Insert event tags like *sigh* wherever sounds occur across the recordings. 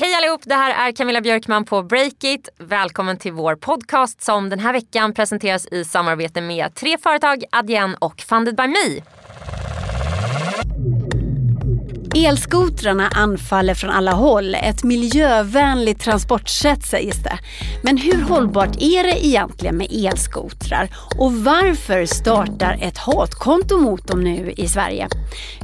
Hej allihop, det här är Camilla Björkman på Breakit. Välkommen till vår podcast som den här veckan presenteras i samarbete med tre företag, Adyen och Funded by Me. Elskotrarna anfaller från alla håll. Ett miljövänligt transportsätt sägs det. Men hur hållbart är det egentligen med elskotrar? Och varför startar ett hatkonto mot dem nu i Sverige?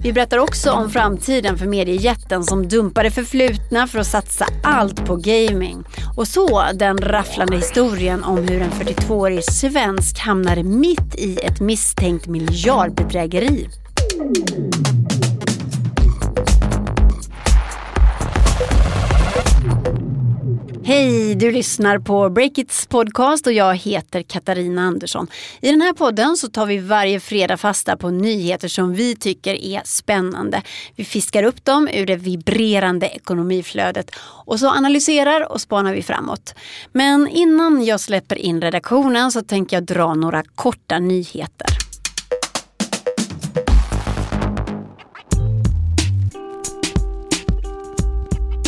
Vi berättar också om framtiden för mediejätten som dumpar det förflutna för att satsa allt på gaming. Och så den rafflande historien om hur en 42-årig svensk hamnade mitt i ett misstänkt miljardbedrägeri. Hej, du lyssnar på Breakits podcast och jag heter Katarina Andersson. I den här podden så tar vi varje fredag fasta på nyheter som vi tycker är spännande. Vi fiskar upp dem ur det vibrerande ekonomiflödet och så analyserar och spanar vi framåt. Men innan jag släpper in redaktionen så tänker jag dra några korta nyheter.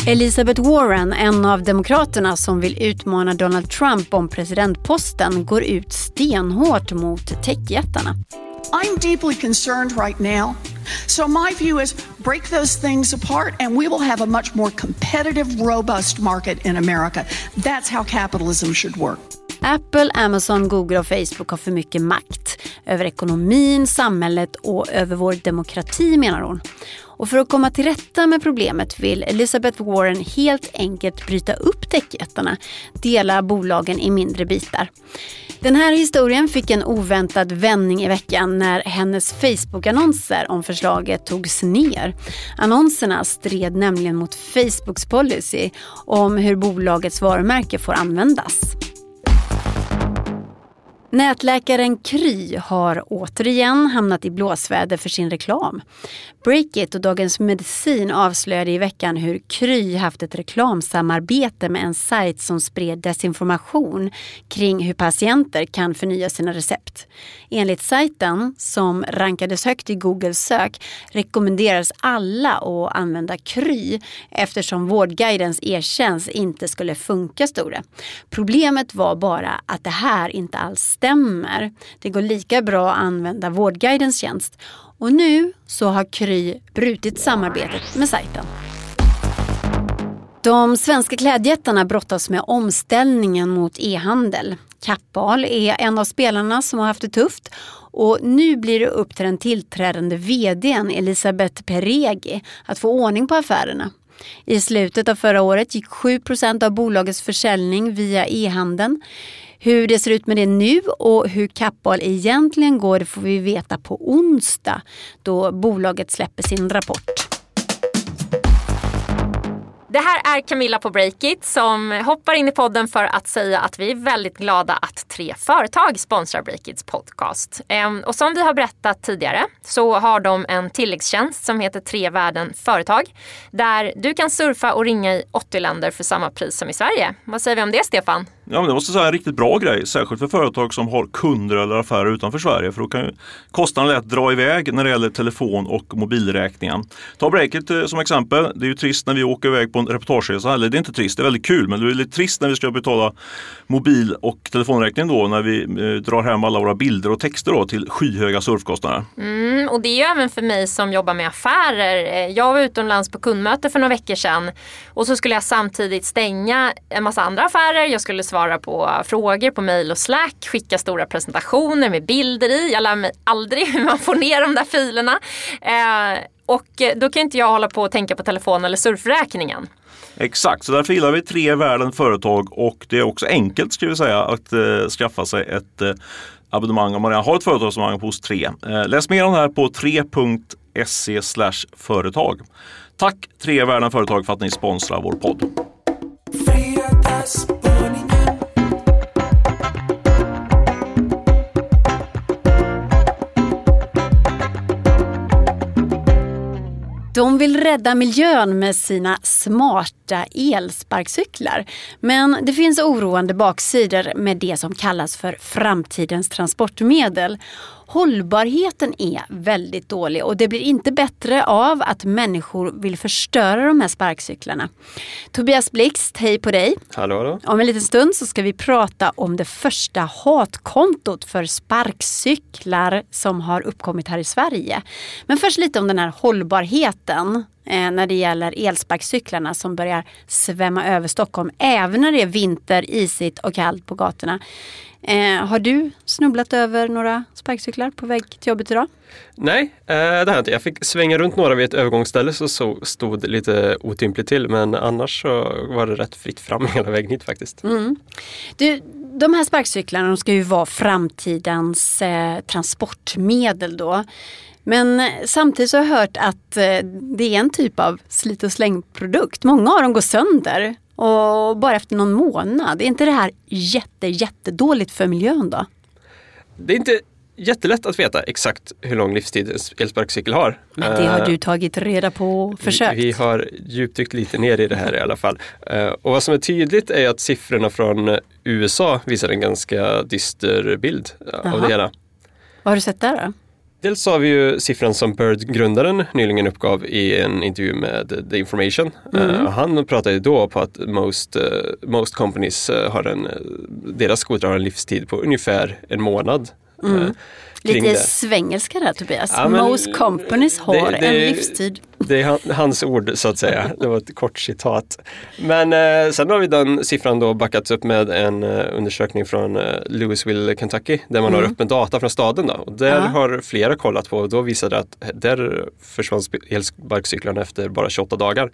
Elizabeth Warren, en av demokraterna som vill utmana Donald Trump om presidentposten, går ut stenhårt mot techjättarna. I'm deeply concerned right now. So my view is break those things apart and we will have a much more competitive, robust market in America. That's how capitalism should work. Apple, Amazon, Google och Facebook har för mycket makt över ekonomin, samhället och över vår demokrati menar hon. Och för att komma till rätta med problemet vill Elizabeth Warren helt enkelt bryta upp techjättarna, dela bolagen i mindre bitar. Den här historien fick en oväntad vändning i veckan när hennes Facebook-annonser om förslaget togs ner. Annonserna stred nämligen mot Facebooks policy om hur bolagets varumärke får användas. Nätläkaren Kry har återigen hamnat i blåsväder för sin reklam. Breakit och Dagens Medicin avslöjade i veckan hur Kry haft ett reklamsamarbete med en sajt som spred desinformation kring hur patienter kan förnya sina recept. Enligt sajten, som rankades högt i Googles sök, rekommenderas alla att använda Kry eftersom Vårdguidens e-tjänst inte skulle funka, stod det. Problemet var bara att det här inte alls stämmer. Det går lika bra att använda Vårdguidens tjänst. Och nu så har Kry brutit samarbetet med sajten. De svenska klädjättarna brottas med omställningen mot e-handel. Kappahl är en av spelarna som har haft det tufft och nu blir det upp till den tillträdande vdn Elisabeth Peregi att få ordning på affärerna. I slutet av förra året gick 7% av bolagets försäljning via e-handeln. Hur det ser ut med det nu och hur Kappahl egentligen går det får vi veta på onsdag då bolaget släpper sin rapport. Det här är Camilla på Breakit som hoppar in i podden för att säga att vi är väldigt glada att tre företag sponsrar Breakits podcast. Ehm, och som vi har berättat tidigare så har de en tilläggstjänst som heter Tre värden företag där du kan surfa och ringa i 80 länder för samma pris som i Sverige. Vad säger vi om det Stefan? Ja, men det måste säga en riktigt bra grej, särskilt för företag som har kunder eller affärer utanför Sverige. För då kan ju kostnaden lätt dra iväg när det gäller telefon och mobilräkningen. Ta Breakit eh, som exempel. Det är ju trist när vi åker iväg på en reportageresa. Eller det är inte trist, det är väldigt kul. Men det är lite trist när vi ska betala mobil och telefonräkningen då när vi eh, drar hem alla våra bilder och texter då till skyhöga surfkostnader. Mm, och det är ju även för mig som jobbar med affärer. Eh, jag var utomlands på kundmöte för några veckor sedan och så skulle jag samtidigt stänga en massa andra affärer. Jag skulle svara svara på frågor på mail och slack, skicka stora presentationer med bilder i. Jag lär mig aldrig hur man får ner de där filerna. Eh, och då kan inte jag hålla på och tänka på telefon eller surfräkningen. Exakt, så därför gillar vi tre världen företag och det är också enkelt ska vi säga att eh, skaffa sig ett eh, abonnemang om man redan har ett företagsabonnemang hos 3. Eh, läs mer om det här på 3.se företag. Tack Tre världen företag för att ni sponsrar vår podd. Vill rädda miljön med sina smarta elsparkcyklar. Men det finns oroande baksidor med det som kallas för framtidens transportmedel. Hållbarheten är väldigt dålig och det blir inte bättre av att människor vill förstöra de här sparkcyklarna. Tobias Blixt, hej på dig! Hallå, hallå. Om en liten stund så ska vi prata om det första hatkontot för sparkcyklar som har uppkommit här i Sverige. Men först lite om den här hållbarheten eh, när det gäller elsparkcyklarna som börjar svämma över Stockholm även när det är vinter, isigt och kallt på gatorna. Eh, har du snubblat över några sparkcyklar på väg till jobbet idag? Nej, eh, det har jag inte. Jag fick svänga runt några vid ett övergångsställe så, så stod det lite otympligt till men annars så var det rätt fritt fram *laughs* hela vägen hit faktiskt. Mm. Du, de här sparkcyklarna de ska ju vara framtidens eh, transportmedel då. Men eh, samtidigt så har jag hört att eh, det är en typ av slit och slängprodukt. Många av dem går sönder och bara efter någon månad. Är inte det här jätte, jättedåligt för miljön då? Det är inte jättelätt att veta exakt hur lång livstid en elsparkcykel har. Men det har Eh, du tagit reda på och försökt. Vi, vi har djupdykt lite ner i det här i alla fall. Och vad som är tydligt är att siffrorna från USA visar en ganska dyster bild Jaha. av det hela. Vad har du sett där då? Dels har vi ju siffran som Bird-grundaren nyligen uppgav i en intervju med The Information. Eh, och han pratade då på att most, eh, most companies eh, har en, deras skotrar har en livstid på ungefär en månad. kring Lite det. svengelska där Tobias. Ja, men Most companies har det- det- en livstid. Det är han- hans ord så att säga. Det var ett kort citat. Men eh, sen har vi den siffran då backats upp med en eh, undersökning från eh, Louisville, Kentucky där man har öppen data från staden. Då. Och där Mm. Ja. har flera kollat på och då visade det att där försvann sp- elsparkcyklarna efter bara 28 dagar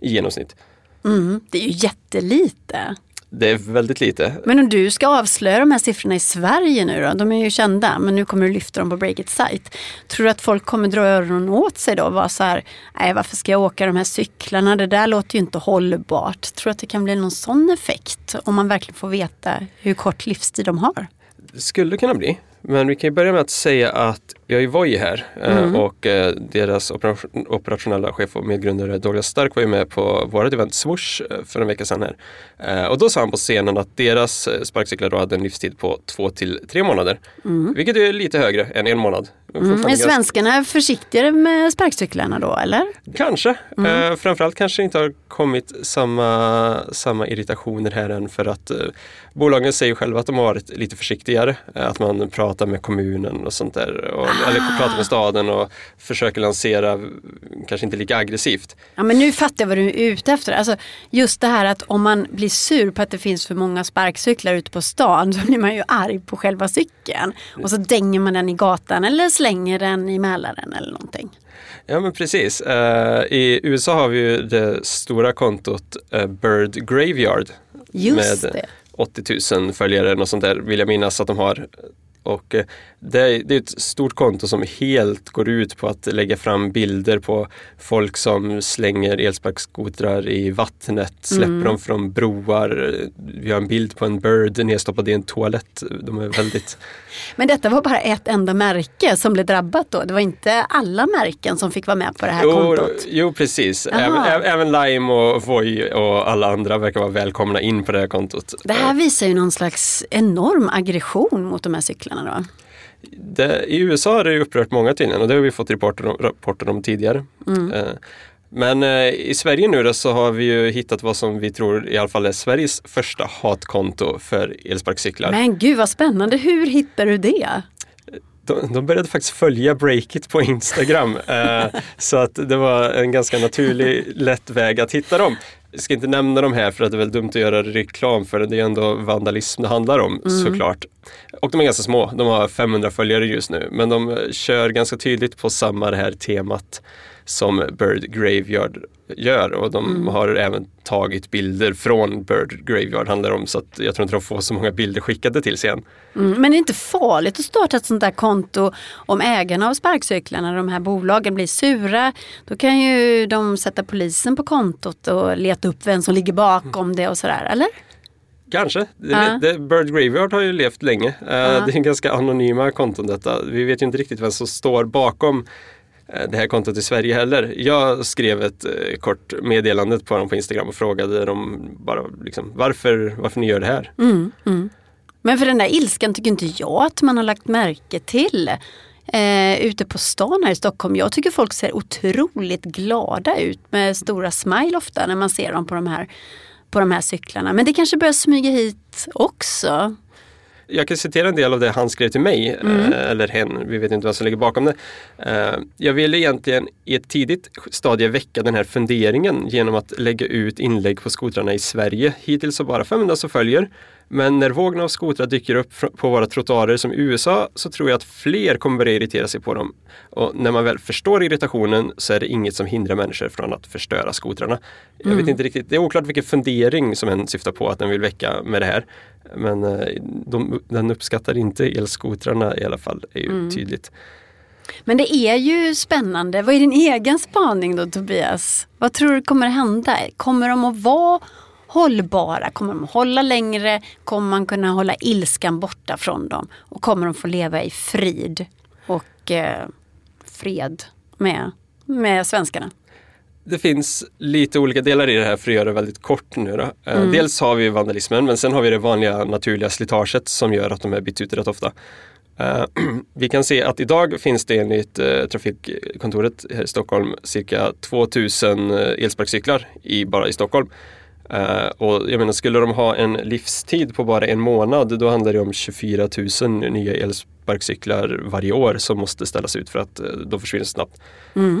i genomsnitt. Mm, det är ju jättelite. Det är väldigt lite. Men om du ska avslöja de här siffrorna i Sverige nu då, de är ju kända, men nu kommer du lyfta dem på Breakit sajt. Tror du att folk kommer dra öronen åt sig då och vara så här, nej varför ska jag åka de här cyklarna, det där låter ju inte hållbart. Tror du att det kan bli någon sån effekt om man verkligen får veta hur kort livstid de har? Det skulle kunna bli. Men vi kan ju börja med att säga att vi har ju Voi här eh, och eh, deras operation- operationella chef och medgrundare Douglas Stark var ju med på vårt event Swoosh eh, för en vecka sedan här. Och då sa han på scenen att deras sparkcyklar då hade en livstid på två till tre månader. Vilket är lite högre än en månad. Mm. Är svenskarna försiktigare med sparkcyklarna då eller? Kanske. Eh, framförallt kanske inte har kommit samma, samma irritationer här än för att eh, bolagen säger själva att de har varit lite försiktigare. Att man pratar med kommunen och sånt där. Och, Eller pratar med staden och försöker lansera, kanske inte lika aggressivt. Ja men nu fattar jag vad du är ute efter. Alltså, just det här att om man blir sur på att det finns för många sparkcyklar ute på stan *laughs* så blir man ju arg på själva cykeln. Och så dänger man den i gatan eller slänger den i Mälaren eller någonting. Ja men precis. Eh, I USA har vi ju det stora kontot eh, Bird Graveyard. Just med det. 80 000 följare och sånt där vill jag minnas att de har. Och eh, det är, det är ett stort konto som helt går ut på att lägga fram bilder på folk som slänger elsparkskotrar i vattnet, släpper Mm. dem från broar. Vi har en bild på en bird nedstoppad i en toalett. De är väldigt... *laughs* Men detta var bara ett enda märke som blev drabbat då. Det var inte alla märken som fick vara med på det här Jo, kontot. jo precis. Även, även Lime och Voi och alla andra verkar vara välkomna in på det här kontot. Det här visar ju någon slags enorm aggression mot de här cyklarna då. Det, I USA har det upprört många tydligen och det har vi fått rapporter om, rapporter om tidigare. Eh, Men eh, i Sverige nu då så har vi ju hittat vad som vi tror i alla fall är Sveriges första hatkonto för elsparkcyklar. Men gud vad spännande, hur hittar du det? De, de började faktiskt följa Breakit på Instagram. eh, så att det var en ganska naturlig, lätt väg att hitta dem. Jag ska inte nämna dem här för att det är väl dumt att göra reklam för det. Det är ändå vandalism det handlar om såklart. Och de är ganska små. De har 500 följare just nu. Men de kör ganska tydligt på samma det här temat som Bird Graveyard gör. Och de har även tagit bilder från Bird Graveyard handlar det om. Så att jag tror inte de får så många bilder skickade till sig än. Mm, men det är inte farligt att starta ett sånt där konto om ägarna av sparkcyklarna, de här bolagen, blir sura. Då kan ju de sätta polisen på kontot och leta upp vem som ligger bakom det och sådär, eller? Kanske. Det, Ja. det, Bird Graveyard har ju levt länge. Eh, Det är ganska anonyma konton detta. Vi vet ju inte riktigt vem som står bakom Eh, det här kontot i Sverige heller. Jag skrev ett eh, kort meddelande på dem på Instagram och frågade dem bara liksom, varför, varför ni gör det här. Mm, mm. Men för den där ilskan tycker inte jag att man har lagt märke till eh, ute på stan här i Stockholm. Jag tycker folk ser otroligt glada ut med stora smile ofta när man ser dem på de här, på de här cyklarna. Men det kanske börjar smyga hit också. Jag kan citera en del av det han skrev till mig, Mm. eh, eller hen, vi vet inte vad som ligger bakom det. Eh, Jag ville egentligen i ett tidigt stadie väcka den här funderingen genom att lägga ut inlägg på skotrarna i Sverige. Hittills så bara 500 som följer. Men när vågen av skotrar dyker upp på våra trottoarer som i USA så tror jag att fler kommer börja irritera sig på dem. Och när man väl förstår irritationen så är det inget som hindrar människor från att förstöra skotrarna. Jag vet inte riktigt, det är oklart vilken fundering som en syftar på att den vill väcka med det här. Men eh, de, den uppskattar inte elskotrarna i alla fall, är ju tydligt. Men det är ju spännande. Vad är din egen spaning då Tobias? Vad tror du kommer hända? Kommer de att vara hållbara? Kommer de hålla längre? Kommer man kunna hålla ilskan borta från dem? Och kommer de få leva i frid och eh, fred med, med svenskarna? Det finns lite olika delar i det här för att göra det väldigt kort nu. Då. Eh, Dels har vi vandalismen men sen har vi det vanliga naturliga slitaget som gör att de är bytt ut rätt ofta. Eh, *clears throat* vi kan se att idag finns det enligt eh, Trafikkontoret här i Stockholm cirka 2000 eh, elsparkcyklar i, bara i Stockholm. Eh, och jag menar, skulle de ha en livstid på bara en månad då handlar det om 24 000 nya elsparkcyklar varje år som måste ställas ut för att eh, de försvinner snabbt.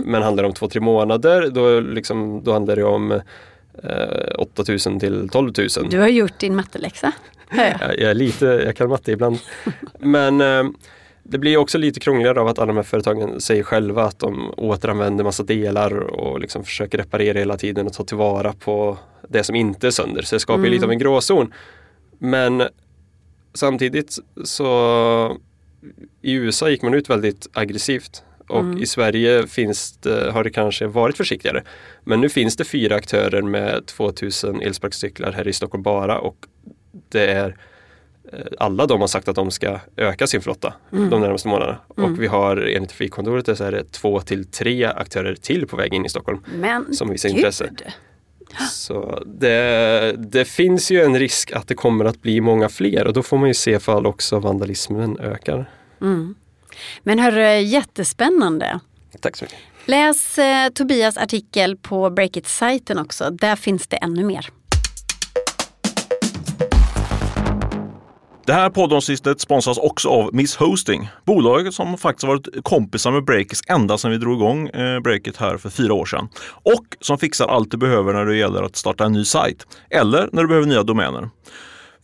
Men handlar det om två, tre månader då, liksom, då handlar det om eh, 8 000 till 12 000. Du har gjort din matteläxa. hör jag. Jag, jag är lite, jag kan matte ibland. Men eh, det blir också lite krångligare av att alla de här företagen säger själva att de återanvänder massa delar och liksom försöker reparera hela tiden och ta tillvara på det som inte är sönder. Så det skapar ju lite av en gråzon. Men samtidigt så i USA gick man ut väldigt aggressivt och i Sverige finns det, har det kanske varit försiktigare. Men nu finns det fyra aktörer med 2000 elsparkcyklar här i Stockholm bara och det är alla de har sagt att de ska öka sin flotta de närmaste månaderna. Och vi har enligt Trafikkontoret så är det två till tre aktörer till på väg in i Stockholm. Men Som visar gud. intresse. Så det, det finns ju en risk att det kommer att bli många fler och då får man ju se ifall också vandalismen ökar. Men hörru, jättespännande. Tack så mycket. Läs eh, Tobias artikel på Breakit-sajten också. Där finns det ännu mer. Det här poddavsnittet sponsras också av Miss Hosting. Bolaget som faktiskt varit kompisar med Breakits ända sedan vi drog igång eh, Breakit här för fyra år sedan. Och som fixar allt du behöver när det gäller att starta en ny sajt. Eller när du behöver nya domäner.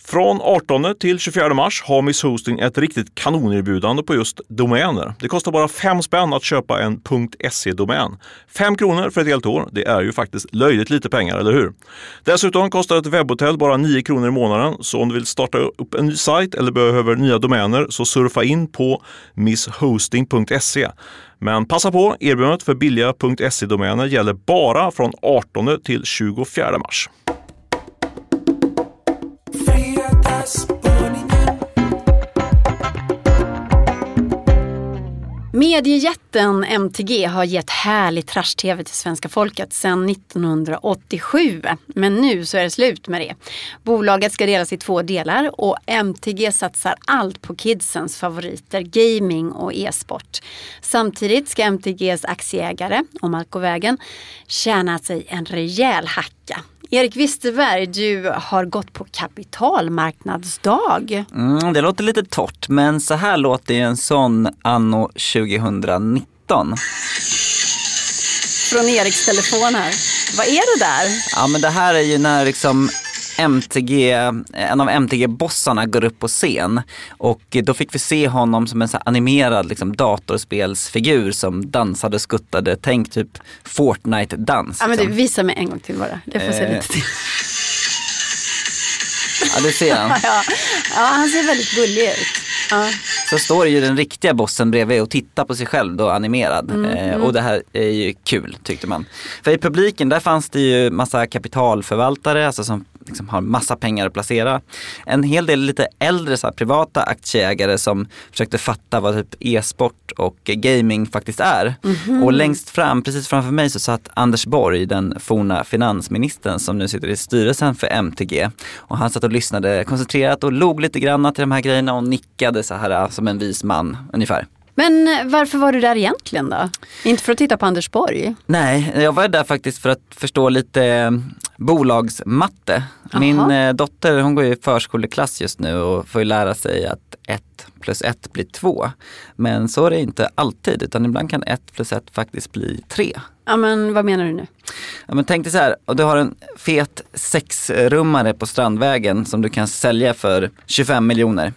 Från 18 till 24 mars har Miss Hosting ett riktigt kanonerbjudande på just domäner. Det kostar bara 5 spänn att köpa en .se-domän. 5 kronor för ett helt år. Det är ju faktiskt löjligt lite pengar, eller hur? Dessutom kostar ett webbhotell bara 9 kronor i månaden. Så om du vill starta upp en ny sajt eller behöver nya domäner så surfa in på misshosting.se. Men passa på, erbjudandet för billiga .se-domäner gäller bara från 18 till 24 mars. Mediejätten MTG har gett härlig trash-tv till svenska folket sedan 1987. Men nu så är det slut med det. Bolaget ska delas i två delar och MTG satsar allt på kidsens favoriter, gaming och e-sport. Samtidigt ska MTGs aktieägare, om allt går vägen, tjäna sig en rejäl hacka. Erik Wisterberg, du har gått på kapitalmarknadsdag. Mm, det låter lite torrt, men så här låter ju en sån anno 2019. Från Eriks telefon här. Vad är det där? Ja, men det här är ju när liksom MTG, en av MTG-bossarna går upp på scen och då fick vi se honom som en så animerad liksom, datorspelsfigur som dansade och skuttade. Tänk typ Fortnite-dans. Ja, men du, liksom. visa mig en gång till bara. Det får se Eh. lite till. Ja, det ser han. *laughs* Ja, ja, han ser väldigt gullig ut. Ja. Så står ju den riktiga bossen bredvid och tittar på sig själv då animerad. Eh, och det här är ju kul tyckte man. För i publiken där fanns det ju massa kapitalförvaltare, alltså som liksom har massa pengar att placera. En hel del lite äldre så här, privata aktieägare som försökte fatta vad typ e-sport och gaming faktiskt är. Och längst fram, precis framför mig så satt Anders Borg, den forna finansministern som nu sitter i styrelsen för MTG. Och han satt och lyssnade koncentrerat och log lite grann till de här grejerna och nickade så här som en vis man ungefär. Men eh, varför var du där egentligen då? Inte för att titta på Anders Borg? Nej, jag var där faktiskt för att förstå lite eh, bolagsmatte. Min Jaha. eh, dotter hon går i förskoleklass just nu och får lära sig att ett plus ett blir två. Men så är det inte alltid utan ibland kan ett plus ett faktiskt bli tre. Ja men vad menar du nu? Ja, men tänk dig så här, och du har en fet sexrummare på Strandvägen som du kan sälja för 25 miljoner.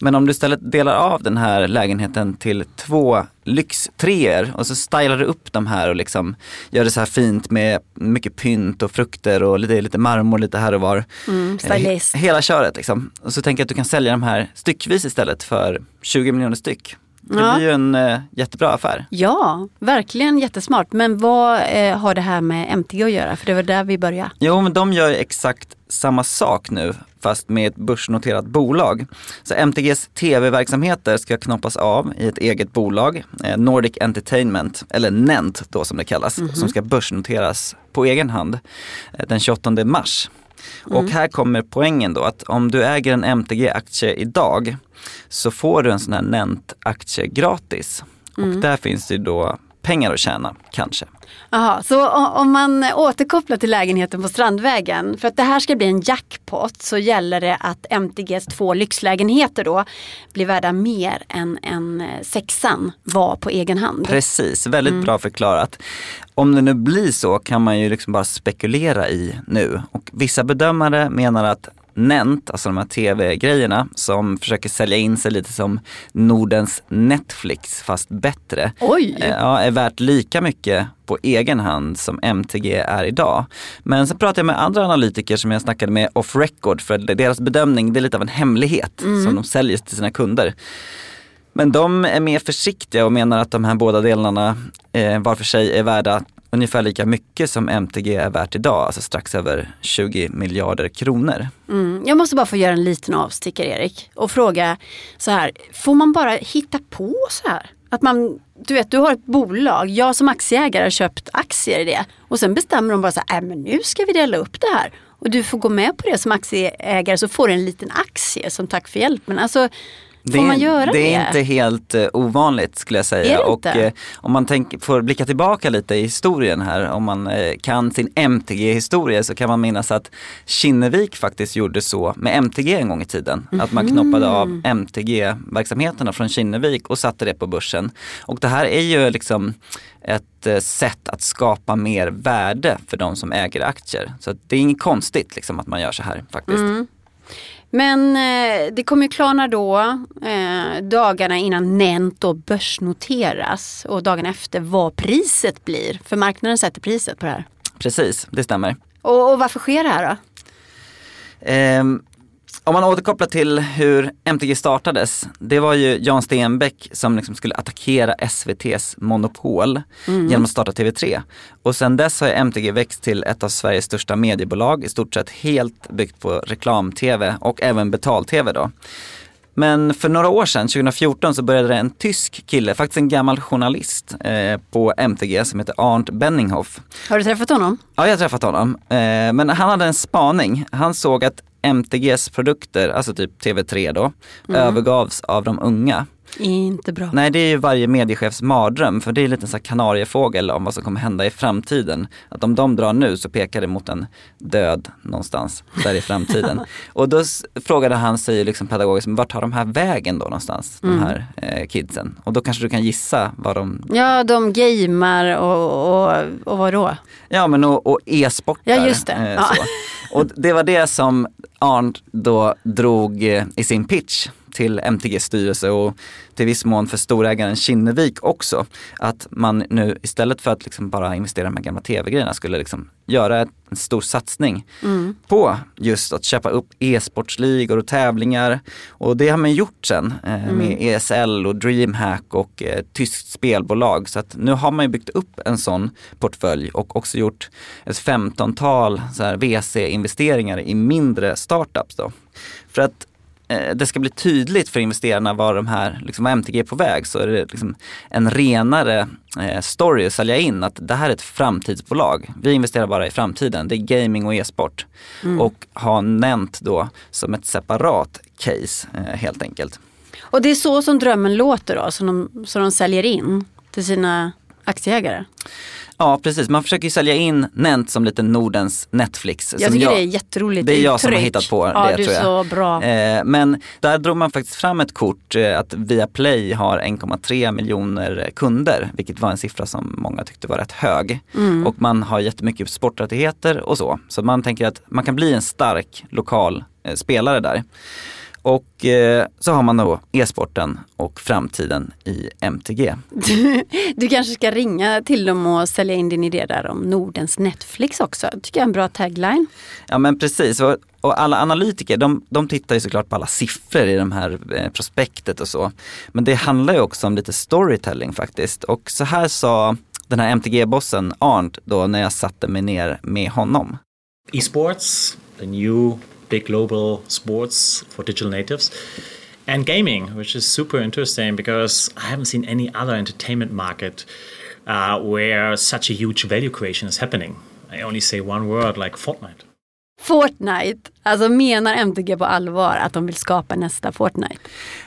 Men om du istället delar av den här lägenheten till två lyxtreor och så stylar du upp de här och liksom gör det så här fint med mycket pynt och frukter och lite, lite marmor lite här och var. Mm, stylist. Eh, Hela köret liksom. Och så tänker jag att du kan sälja de här styckvis istället för 20 miljoner styck. Det Ja. blir ju en eh, jättebra affär. Ja, verkligen jättesmart. Men vad eh, har det här med MTG att göra? För det var där vi började. Jo, men de gör exakt samma sak nu fast med ett börsnoterat bolag. Så MTGs tv-verksamheter ska knoppas av i ett eget bolag, eh, Nordic Entertainment, eller NENT då som det kallas, som ska börsnoteras på egen hand eh, den 28 mars. Och här kommer poängen då att om du äger en MTG-aktie idag så får du en sån här NENT-aktie gratis. Och där finns det då pengar att tjäna, kanske. Jaha, så om man återkopplar till lägenheten på Strandvägen. För att det här ska bli en jackpot så gäller det att MTGs två lyxlägenheter då blir värda mer än en eh, sexan var på egen hand. Precis, väldigt bra förklarat. Om det nu blir så kan man ju liksom bara spekulera i nu. Och vissa bedömare menar att Nent, alltså de här tv-grejerna som försöker sälja in sig lite som Nordens Netflix fast bättre. Oj! eh, Ja, är värt lika mycket på egen hand som MTG är idag. Men sen pratade jag med andra analytiker som jag snackade med off record för deras bedömning det är lite av en hemlighet som de säljer till sina kunder. Men de är mer försiktiga och menar att de här båda delarna eh, var för sig är värda ungefär lika mycket som MTG är värt idag, alltså strax över 20 miljarder kronor. Mm, jag måste bara få göra en liten avstickare Erik och fråga så här, får man bara hitta på så här? Att man, du vet, du har ett bolag, jag som aktieägare har köpt aktier i det och sen bestämmer de bara så här, äh, men nu ska vi dela upp det här. Och du får gå med på det som aktieägare så får du en liten aktie som tack för hjälpen. Alltså, får man göra det? det är inte helt eh, ovanligt skulle jag säga. Det och eh, om man tänk, får blicka tillbaka lite i historien här, om man eh, kan sin MTG-historia så kan man minnas att Kinnevik faktiskt gjorde så med MTG en gång i tiden. Att man knoppade av Mhm. MTG-verksamheterna från Kinnevik och satte det på börsen. Och det här är ju liksom ett sätt att skapa mer värde för de som äger aktier. Så det är inget konstigt liksom att man gör så här faktiskt. Mm. Men eh, det kommer ju klarna då eh, dagarna innan Nent då börsnoteras och dagen efter vad priset blir. För marknaden sätter priset på det här. Precis, det stämmer. Och, och varför sker det här då? Ehm, om man återkopplar till hur MTG startades, det var ju Jan Stenbeck som liksom skulle attackera SVTs monopol genom att starta TV3. Och sen dess har MTG växt till ett av Sveriges största mediebolag, i stort sett helt byggt på reklam-TV och även betal-TV då. Men för några år sedan, 2014, så började det en tysk kille, faktiskt en gammal journalist eh, på MTG som heter Arndt Benninghoff. Har du träffat honom? Ja, jag har träffat honom. Eh, men han hade en spaning. Han såg att MTGs produkter, alltså typ TV3 då, övergavs av de unga. Inte bra. Nej, det är ju varje mediechefs mardröm, för det är lite en sån här kanariefågel om vad som kommer hända i framtiden. Att om de drar nu så pekar det mot en död någonstans där i framtiden. *laughs* och då frågade han sig liksom pedagogiskt, vart tar de här vägen då någonstans, de här eh, kidsen? Och då kanske du kan gissa vad de Ja, de gamer och, och, och vad då? Ja men och, och e-sportar. Ja, just det. eh, Ja. Så. Och det var det som Arndt då drog eh, i sin pitch till MTGs styrelse och till viss mån för storägaren Kinnevik också. Att man nu istället för att liksom bara investera i de här gamla tv-grejerna skulle liksom göra en stor satsning mm. på just att köpa upp e-sportsligor och tävlingar. Och det har man gjort sen eh, mm. med ESL och DreamHack och eh, tyskt spelbolag. Så att nu har man byggt upp en sån portfölj och också gjort ett femtontal VC-investeringar i mindre startups. Då. För att det ska bli tydligt för investerarna var de här, liksom, MTG är på väg så är det liksom en renare eh, story att sälja in att det här är ett framtidsbolag. Vi investerar bara i framtiden, det är gaming och e-sport. Mm. Och har nämnt då som ett separat case eh, helt enkelt. Och det är så som drömmen låter då, som de, som de säljer in till sina aktieägare? Ja precis, man försöker sälja in Nent som lite Nordens Netflix. Jag tycker jag, det är jätteroligt Det är jag som har hittat på ja, det du tror jag. Så bra. Eh, men där drog man faktiskt fram ett kort eh, att Viaplay har 1,3 miljoner kunder, vilket var en siffra som många tyckte var rätt hög. Mm. Och man har jättemycket sporträttigheter och så. Så man tänker att man kan bli en stark lokal eh, spelare där. Och eh, så har man då e-sporten och framtiden i MTG. Du, *laughs* du, kanske ska ringa till dem och sälja in din idé där om Nordens Netflix också. tycker jag är en bra tagline. Ja men precis. Och, och alla analytiker de, de tittar ju såklart på alla siffror i de här eh, prospektet och så. Men det handlar ju också om lite storytelling faktiskt. Och så här sa den här MTG-bossen Arndt då när jag satte mig ner med honom. E-sports, the new big global sports for digital natives. And gaming, which is super interesting because I haven't seen any other entertainment market uh, where such a huge value creation is happening. I only say one word like Fortnite. Fortnite, alltså menar MTG på allvar att de vill skapa nästa Fortnite?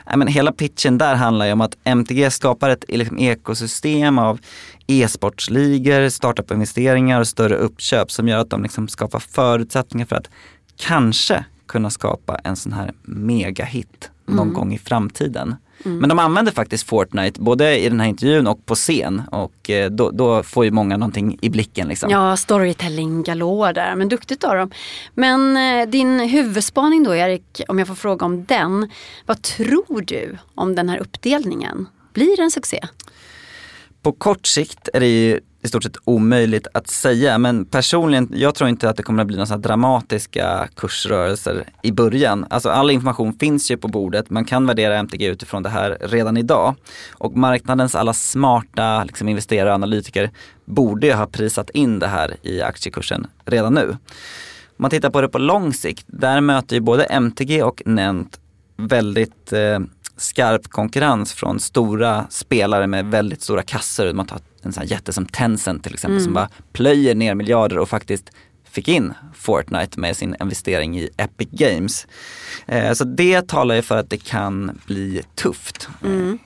Ja, men hela pitchen där handlar ju om att MTG skapar ett liksom, ekosystem av e-sportsligor, startup-investeringar och större uppköp som gör att de liksom skapar förutsättningar för att kanske kunna skapa en sån här megahit någon mm. gång i framtiden. Mm. Men de använder faktiskt Fortnite både i den här intervjun och på scen och eh, då, då får ju många någonting i blicken. Liksom. Ja, storytelling galore där, men duktigt av dem. Men eh, din huvudspaning då Erik, om jag får fråga om den. Vad tror du om den här uppdelningen? Blir det en succé? På kort sikt är det ju i stort sett omöjligt att säga. Men personligen, jag tror inte att det kommer att bli några dramatiska kursrörelser i början. Alltså all information finns ju på bordet. Man kan värdera MTG utifrån det här redan idag. Och marknadens alla smarta liksom, investerare och analytiker borde ju ha prisat in det här i aktiekursen redan nu. Om man tittar på det på lång sikt, där möter ju både MTG och Nent väldigt eh, skarp konkurrens från stora spelare med väldigt stora kassor. Man tar en sån här jätte som Tencent till exempel mm. som bara plöjer ner miljarder och faktiskt fick in Fortnite med sin investering i Epic Games. Eh, så det talar ju för att det kan bli tufft. Mm.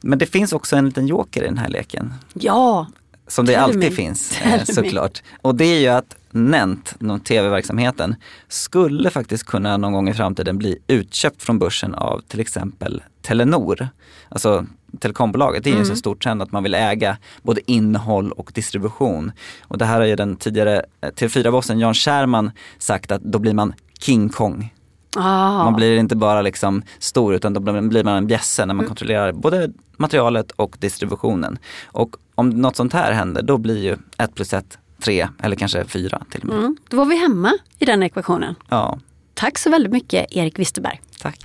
Men det finns också en liten joker i den här leken. Ja! Som det alltid finns eh, såklart. Och det är ju att Nent, tv-verksamheten, skulle faktiskt kunna någon gång i framtiden bli utköpt från börsen av till exempel Telenor. Alltså telekombolaget, det är ju mm. en så stor trend att man vill äga både innehåll och distribution. Och det här har ju den tidigare eh, TV4-bossen Jan Scherman sagt att då blir man King Kong. Ah. Man blir inte bara liksom stor utan då blir man en bjässe när man mm. kontrollerar både materialet och distributionen. Och om något sånt här händer då blir ju 1 plus 1 3 eller kanske 4 till och med. Mm, då var vi hemma i den ekvationen. Ja. Tack så väldigt mycket Erik Wisterberg. Tack.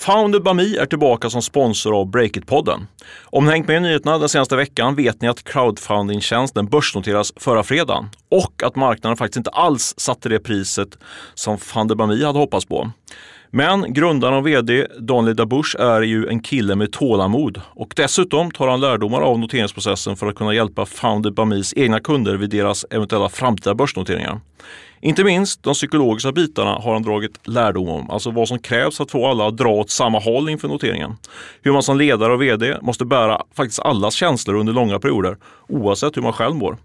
Founded by Me är tillbaka som sponsor av Breakit-podden. Om ni hängt med i nyheterna den senaste veckan vet ni att crowdfunding-tjänsten börsnoteras förra fredagen och att marknaden faktiskt inte alls satte det priset som Founded by Me hade hoppats på. Men grundaren och VD Daniel Dabush är ju en kille med tålamod och dessutom tar han lärdomar av noteringsprocessen för att kunna hjälpa Founded by Me's egna kunder vid deras eventuella framtida börsnoteringar. Inte minst de psykologiska bitarna har han dragit lärdom om, alltså vad som krävs för att få alla att dra åt samma håll inför noteringen. Hur man som ledare och VD måste bära faktiskt allas känslor under långa perioder, oavsett hur man själv mår.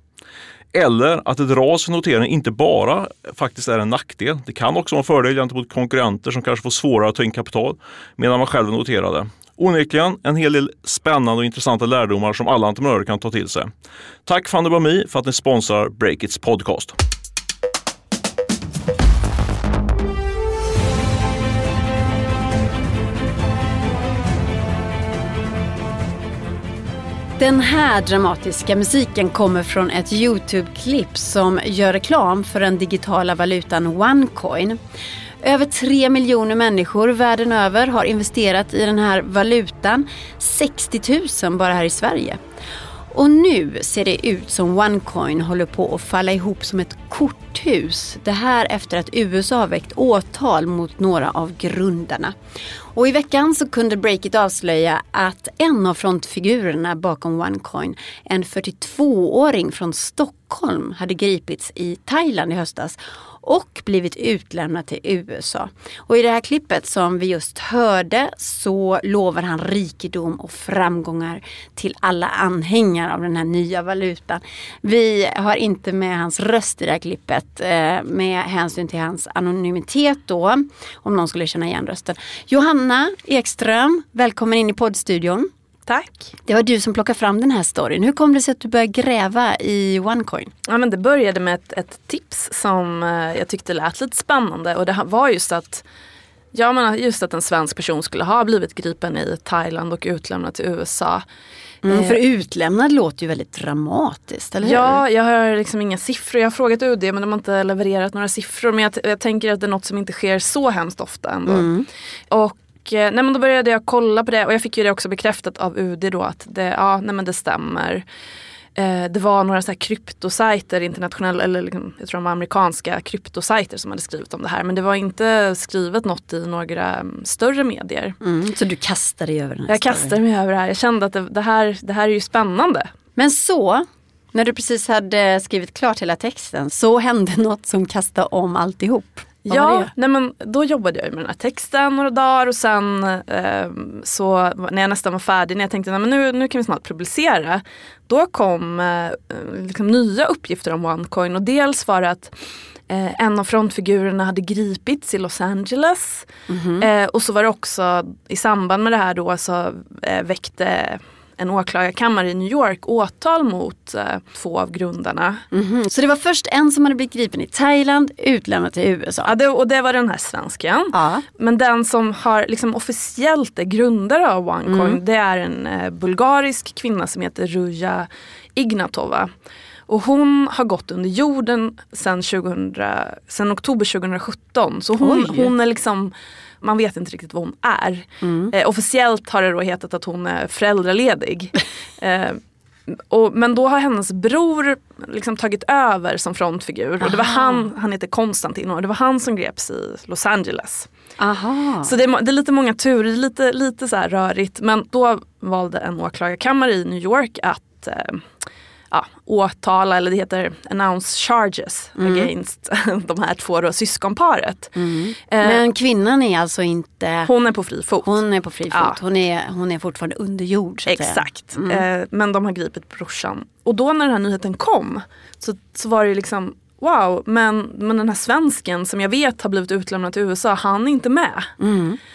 Eller att ett ras för notering inte bara faktiskt är en nackdel. Det kan också vara en fördel gentemot konkurrenter som kanske får svårare att ta in kapital medan man själv är noterade. Onekligen en hel del spännande och intressanta lärdomar som alla entreprenörer kan ta till sig. Tack Fanny Bami för att ni sponsrar Breakits podcast. Den här dramatiska musiken kommer från ett Youtube-klipp som gör reklam för den digitala valutan OneCoin. Över 3 miljoner människor världen över har investerat i den här valutan. 60 000 bara här i Sverige. Och nu ser det ut som OneCoin håller på att falla ihop som ett korthus. Det här efter att USA har väckt åtal mot några av grundarna. Och i veckan så kunde Breakit avslöja att en av frontfigurerna bakom OneCoin, en 42-åring från Stockholm, hade gripits i Thailand i höstas och blivit utlämnad till USA. Och i det här klippet som vi just hörde så lovar han rikedom och framgångar till alla anhängare av den här nya valutan. Vi har inte med hans röst i det här klippet eh, med hänsyn till hans anonymitet då, om någon skulle känna igen rösten. Johanna Ekström, välkommen in i poddstudion. Tack. Det var du som plockade fram den här storyn. Hur kom det sig att du började gräva i OneCoin? Ja, men det började med ett, ett tips som eh, jag tyckte lät lite spännande och det var just att Ja men just att en svensk person skulle ha blivit gripen i Thailand och utlämnad till USA. Mm, för utlämnad låter ju väldigt dramatiskt, eller hur? Ja, jag har liksom inga siffror. Jag har frågat UD men de har inte levererat några siffror. Men jag, jag tänker att det är något som inte sker så hemskt ofta ändå. Mm. Och nej, men då började jag kolla på det och jag fick ju det också bekräftat av UD då att det, ja, nej, men det stämmer. Eh, det var några så här kryptosajter, internationella, eller liksom, jag tror de var amerikanska kryptosajter som hade skrivit om det här. Men det var inte skrivet något i några um, större medier. Mm, så du kastade dig över den här Jag kastade mig över det här. Jag kände att det, det, här, det här är ju spännande. Men så, när du precis hade skrivit klart hela texten, så hände *laughs* något som kastade om alltihop. Vad Ja, nej men då jobbade jag med den här texten några dagar och sen eh, så när jag nästan var färdig, när jag tänkte att nu, nu kan vi snart publicera. Då kom eh, liksom nya uppgifter om OneCoin och dels var det att eh, en av frontfigurerna hade gripits i Los Angeles. Eh, och så var det också i samband med det här då så eh, väckte en åklagarkammare i New York åtal mot eh, två av grundarna. Mhm, Så det var först en som hade blivit gripen i Thailand, utlämnad till USA. Ja, det, och det var den här svensken. Ja. Men den som har liksom officiellt är grundare av OneCoin det är en eh, bulgarisk kvinna som heter Ruja Ignatova. Och hon har gått under jorden sedan, 2000, sedan oktober 2017. Så hon, Oj. hon är liksom, man vet inte riktigt vad hon är. Eh, officiellt har det då hetat att hon är föräldraledig. *laughs* eh, och, men då har hennes bror liksom tagit över som frontfigur. Och det var han, han heter Konstantin och det var han som greps i Los Angeles. Aha. Så det är, det är lite många turer, lite, lite så här rörigt. Men då valde en åklagarkammare i New York att eh, ja, åtala, eller det heter announce charges against *laughs* de här två då, syskonparet. Eh, Men kvinnan är alltså inte... hon är på fri fot. Hon är på fri fot. Ja. Hon, är, hon är fortfarande under jord. Exakt. Eh, men de har gripit brorsan. Och då när den här nyheten kom så, så var det liksom Wow, men, men den här svensken som jag vet har blivit utlämnad till USA, han är inte med.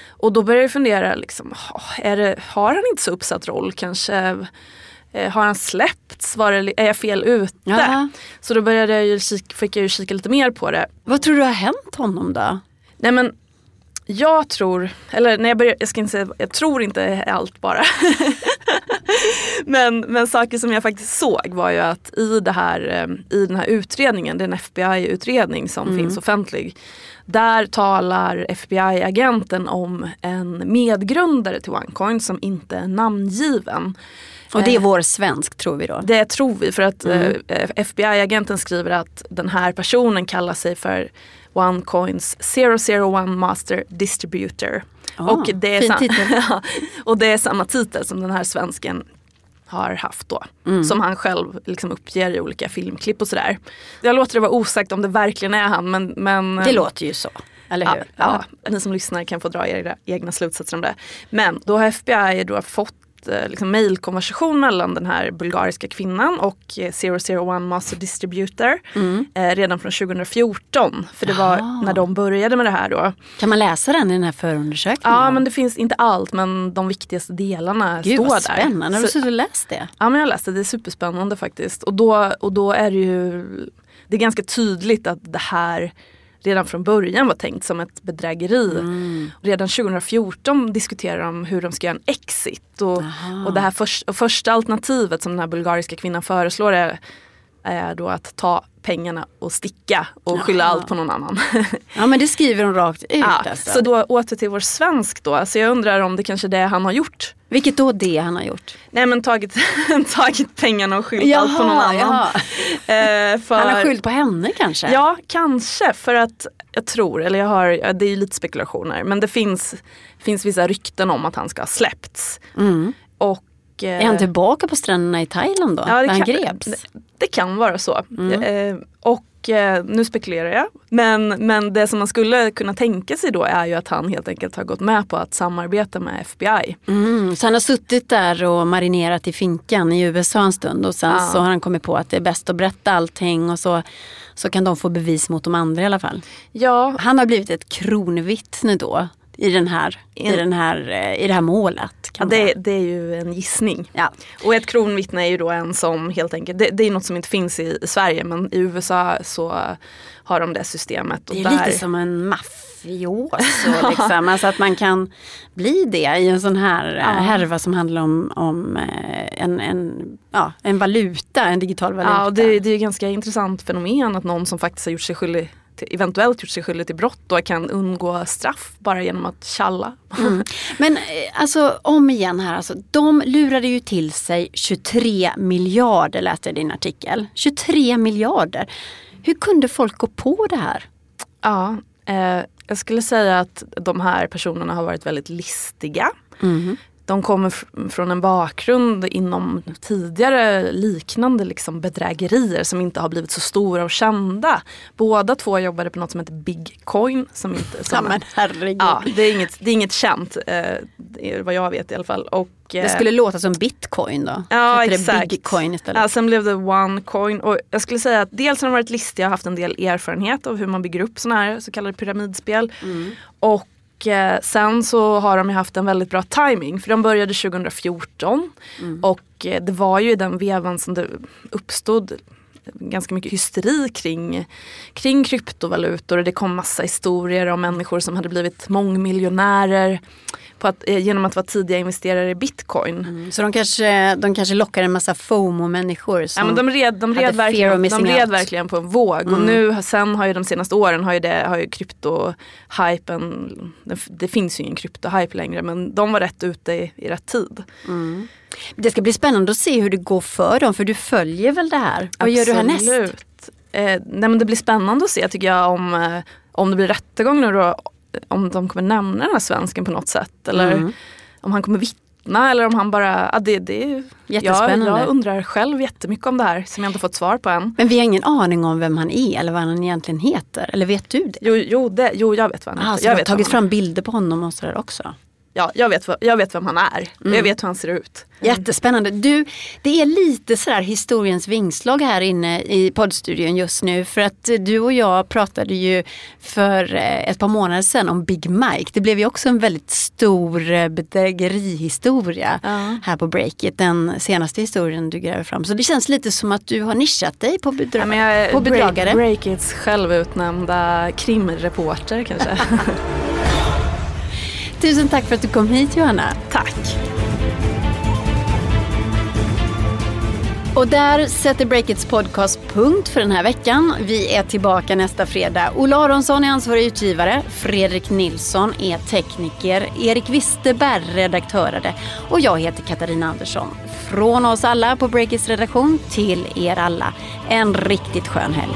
Och då började jag fundera, liksom, "Ha, är det, har han inte så uppsatt roll? Kanske har han släppts? Var det, är jag fel ute? Ja. Så då började jag ju kika, fick jag ju kika lite mer på det. Vad tror du har hänt honom då? Nej men jag tror, eller när jag börjar, jag ska inte säga, jag tror inte allt bara. *laughs* men, men saker som jag faktiskt såg var ju att i, det här, eh, i den här utredningen, det är en FBI-utredning som finns offentlig. Där talar FBI-agenten om en medgrundare till OneCoin som inte är namngiven. Och det är vår svensk tror vi då. Det tror vi för att eh, FBI-agenten skriver att den här personen kallar sig för OneCoins 001 Master Distributor. Ah, och, det är sam-. *laughs* Ja, och det är samma titel som den här svensken har haft då. Mm. Som han själv liksom uppger i olika filmklipp och sådär. Jag låter det vara osagt om det verkligen är han men, men Det låter ju så. Eller Ja, hur? ja, ni som lyssnar kan få dra era egna slutsatser om det. Men då har FBI då fått eh, liksom mailkonversation mellan den här bulgariska kvinnan och eh, 001 Master Distributor eh, redan från 2014. För det var när de började med det här då. Kan man läsa den i den här förundersökningen? Ja men det finns inte allt men de viktigaste delarna Gud står vad där. spännande. Har du suttit och läst det? Ja men jag läste, det är superspännande faktiskt. Och då, och då är det ju, det är ganska tydligt att det här redan från början var tänkt som ett bedrägeri. Mm. Redan 2014 diskuterade de hur de ska göra en exit. Och, och det här först, och första alternativet som den här bulgariska kvinnan föreslår är, är då att ta pengarna och sticka och skylla Jaha. allt på någon annan. *laughs* Ja men det skriver de rakt ut ja, alltså. så då åter till vår svensk då. Så jag undrar om det kanske är det han har gjort. Vilket då det han har gjort? Nej men tagit, *laughs* tagit pengarna och skyllt allt på någon annan. *laughs* Eh, för, Han har skyllt på henne kanske? Ja, kanske. För att jag tror, eller jag har, det är ju lite spekulationer, men det finns, finns vissa rykten om att han ska ha släppts. Mm. Och, eh, Är han typ- tillbaka på stränderna i Thailand då? Ja, det han kan- greps? Det, det kan vara så. Mm. Eh, och eh, nu spekulerar jag. Men, men det som man skulle kunna tänka sig då är ju att han helt enkelt har gått med på att samarbeta med FBI. Mm, så han har suttit där och marinerat i finkan i USA en stund och sen Ja. så har han kommit på att det är bäst att berätta allting och så, så kan de få bevis mot de andra i alla fall. Ja, Han har blivit ett kronvittne då i, den här, i, den här, eh, i det här målet. ja det, det är ju en gissning. ja. Och ett kronvittne är ju då en som helt enkelt, det, det är något som inte finns i, i Sverige men i USA så har de det systemet. Det är där, lite som en mafioso *laughs* liksom. alltså att man kan bli det i en sån här ja. härva som handlar om, om eh, en, en, ja, en valuta, en digital valuta. Ja, och det, det är ju ganska intressant fenomen att någon som faktiskt har gjort sig skyldig eventuellt gjort sig skyldig till brott då kan undgå straff bara genom att tjalla. Mm. Men eh, alltså om igen här, alltså, de lurade ju till sig 23 miljarder läste jag i din artikel. 23 miljarder. Hur kunde folk gå på det här? Ja, eh, jag skulle säga att de här personerna har varit väldigt listiga. De kommer fr- från en bakgrund inom tidigare liknande liksom bedrägerier som inte har blivit så stora och kända. Båda två jobbade på något som heter Bigcoin. Som inte, som Ja, men herregud. ja, det, är inget, det är inget känt, eh, vad jag vet i alla fall. Och, eh, Det skulle låta som bitcoin då. Ja exakt. Istället. Ja, sen blev det OneCoin och jag skulle säga att dels har de varit listiga och haft en del erfarenhet av hur man bygger upp sådana här så kallade pyramidspel. Och eh, sen så har de ju haft en väldigt bra timing för de började 2014 och eh, det var ju i den vevan som det uppstod ganska mycket hysteri kring, kring kryptovalutor. Och det kom massa historier om människor som hade blivit mångmiljonärer på att, eh, genom att vara tidiga investerare i bitcoin. Mm, Så de kanske, de kanske lockar en massa FOMO-människor som Ja, men de red, de red, verkligen, de red out. verkligen på en våg och nu sen har ju de senaste åren har ju, det, har ju krypto-hypen, det, det finns ju ingen krypto-hype längre men de var rätt ute i, i rätt tid. Det ska bli spännande att se hur det går för dem för du följer väl det här? Vad gör du härnäst? Absolut. Eh, nej men det blir spännande att se tycker jag om, eh, om det blir rättegång nu då. Om de kommer nämna den här svensken på något sätt. Eller Mm. om han kommer vittna eller om han bara, ja, det, det, jag, Jättespännande. jag undrar själv jättemycket om det här som jag inte fått svar på än. Men vi har ingen aning om vem han är eller vad han egentligen heter. Eller vet du det? Jo, jo, det, jo jag vet vad han Ah, heter. så jag du har tagit fram bilder på honom och sådär också? Ja, jag vet, jag vet vem han är. Mm. Jag vet hur han ser ut. Jättespännande. Du, det är lite sådär historiens vingslag här inne i poddstudion just nu. För att du och jag pratade ju för eh, ett par månader sedan om Big Mike. Det blev ju också en väldigt stor eh, bedrägerihistoria Ja. här på Breakit. Den senaste historien du gräver fram. Så det känns lite som att du har nischat dig på, bedra- Ja, på bedragare. Break, Breakits självutnämnda krimreporter kanske. *laughs* Tusen tack för att du kom hit Johanna. Tack. Och där sätter Breakits podcast punkt för den här veckan. Vi är tillbaka nästa fredag. Ola Aronsson är ansvarig utgivare. Fredrik Nilsson är tekniker. Erik Wisterberg redaktörade. Och jag heter Katarina Andersson. Från oss alla på Breakits redaktion till er alla. En riktigt skön helg.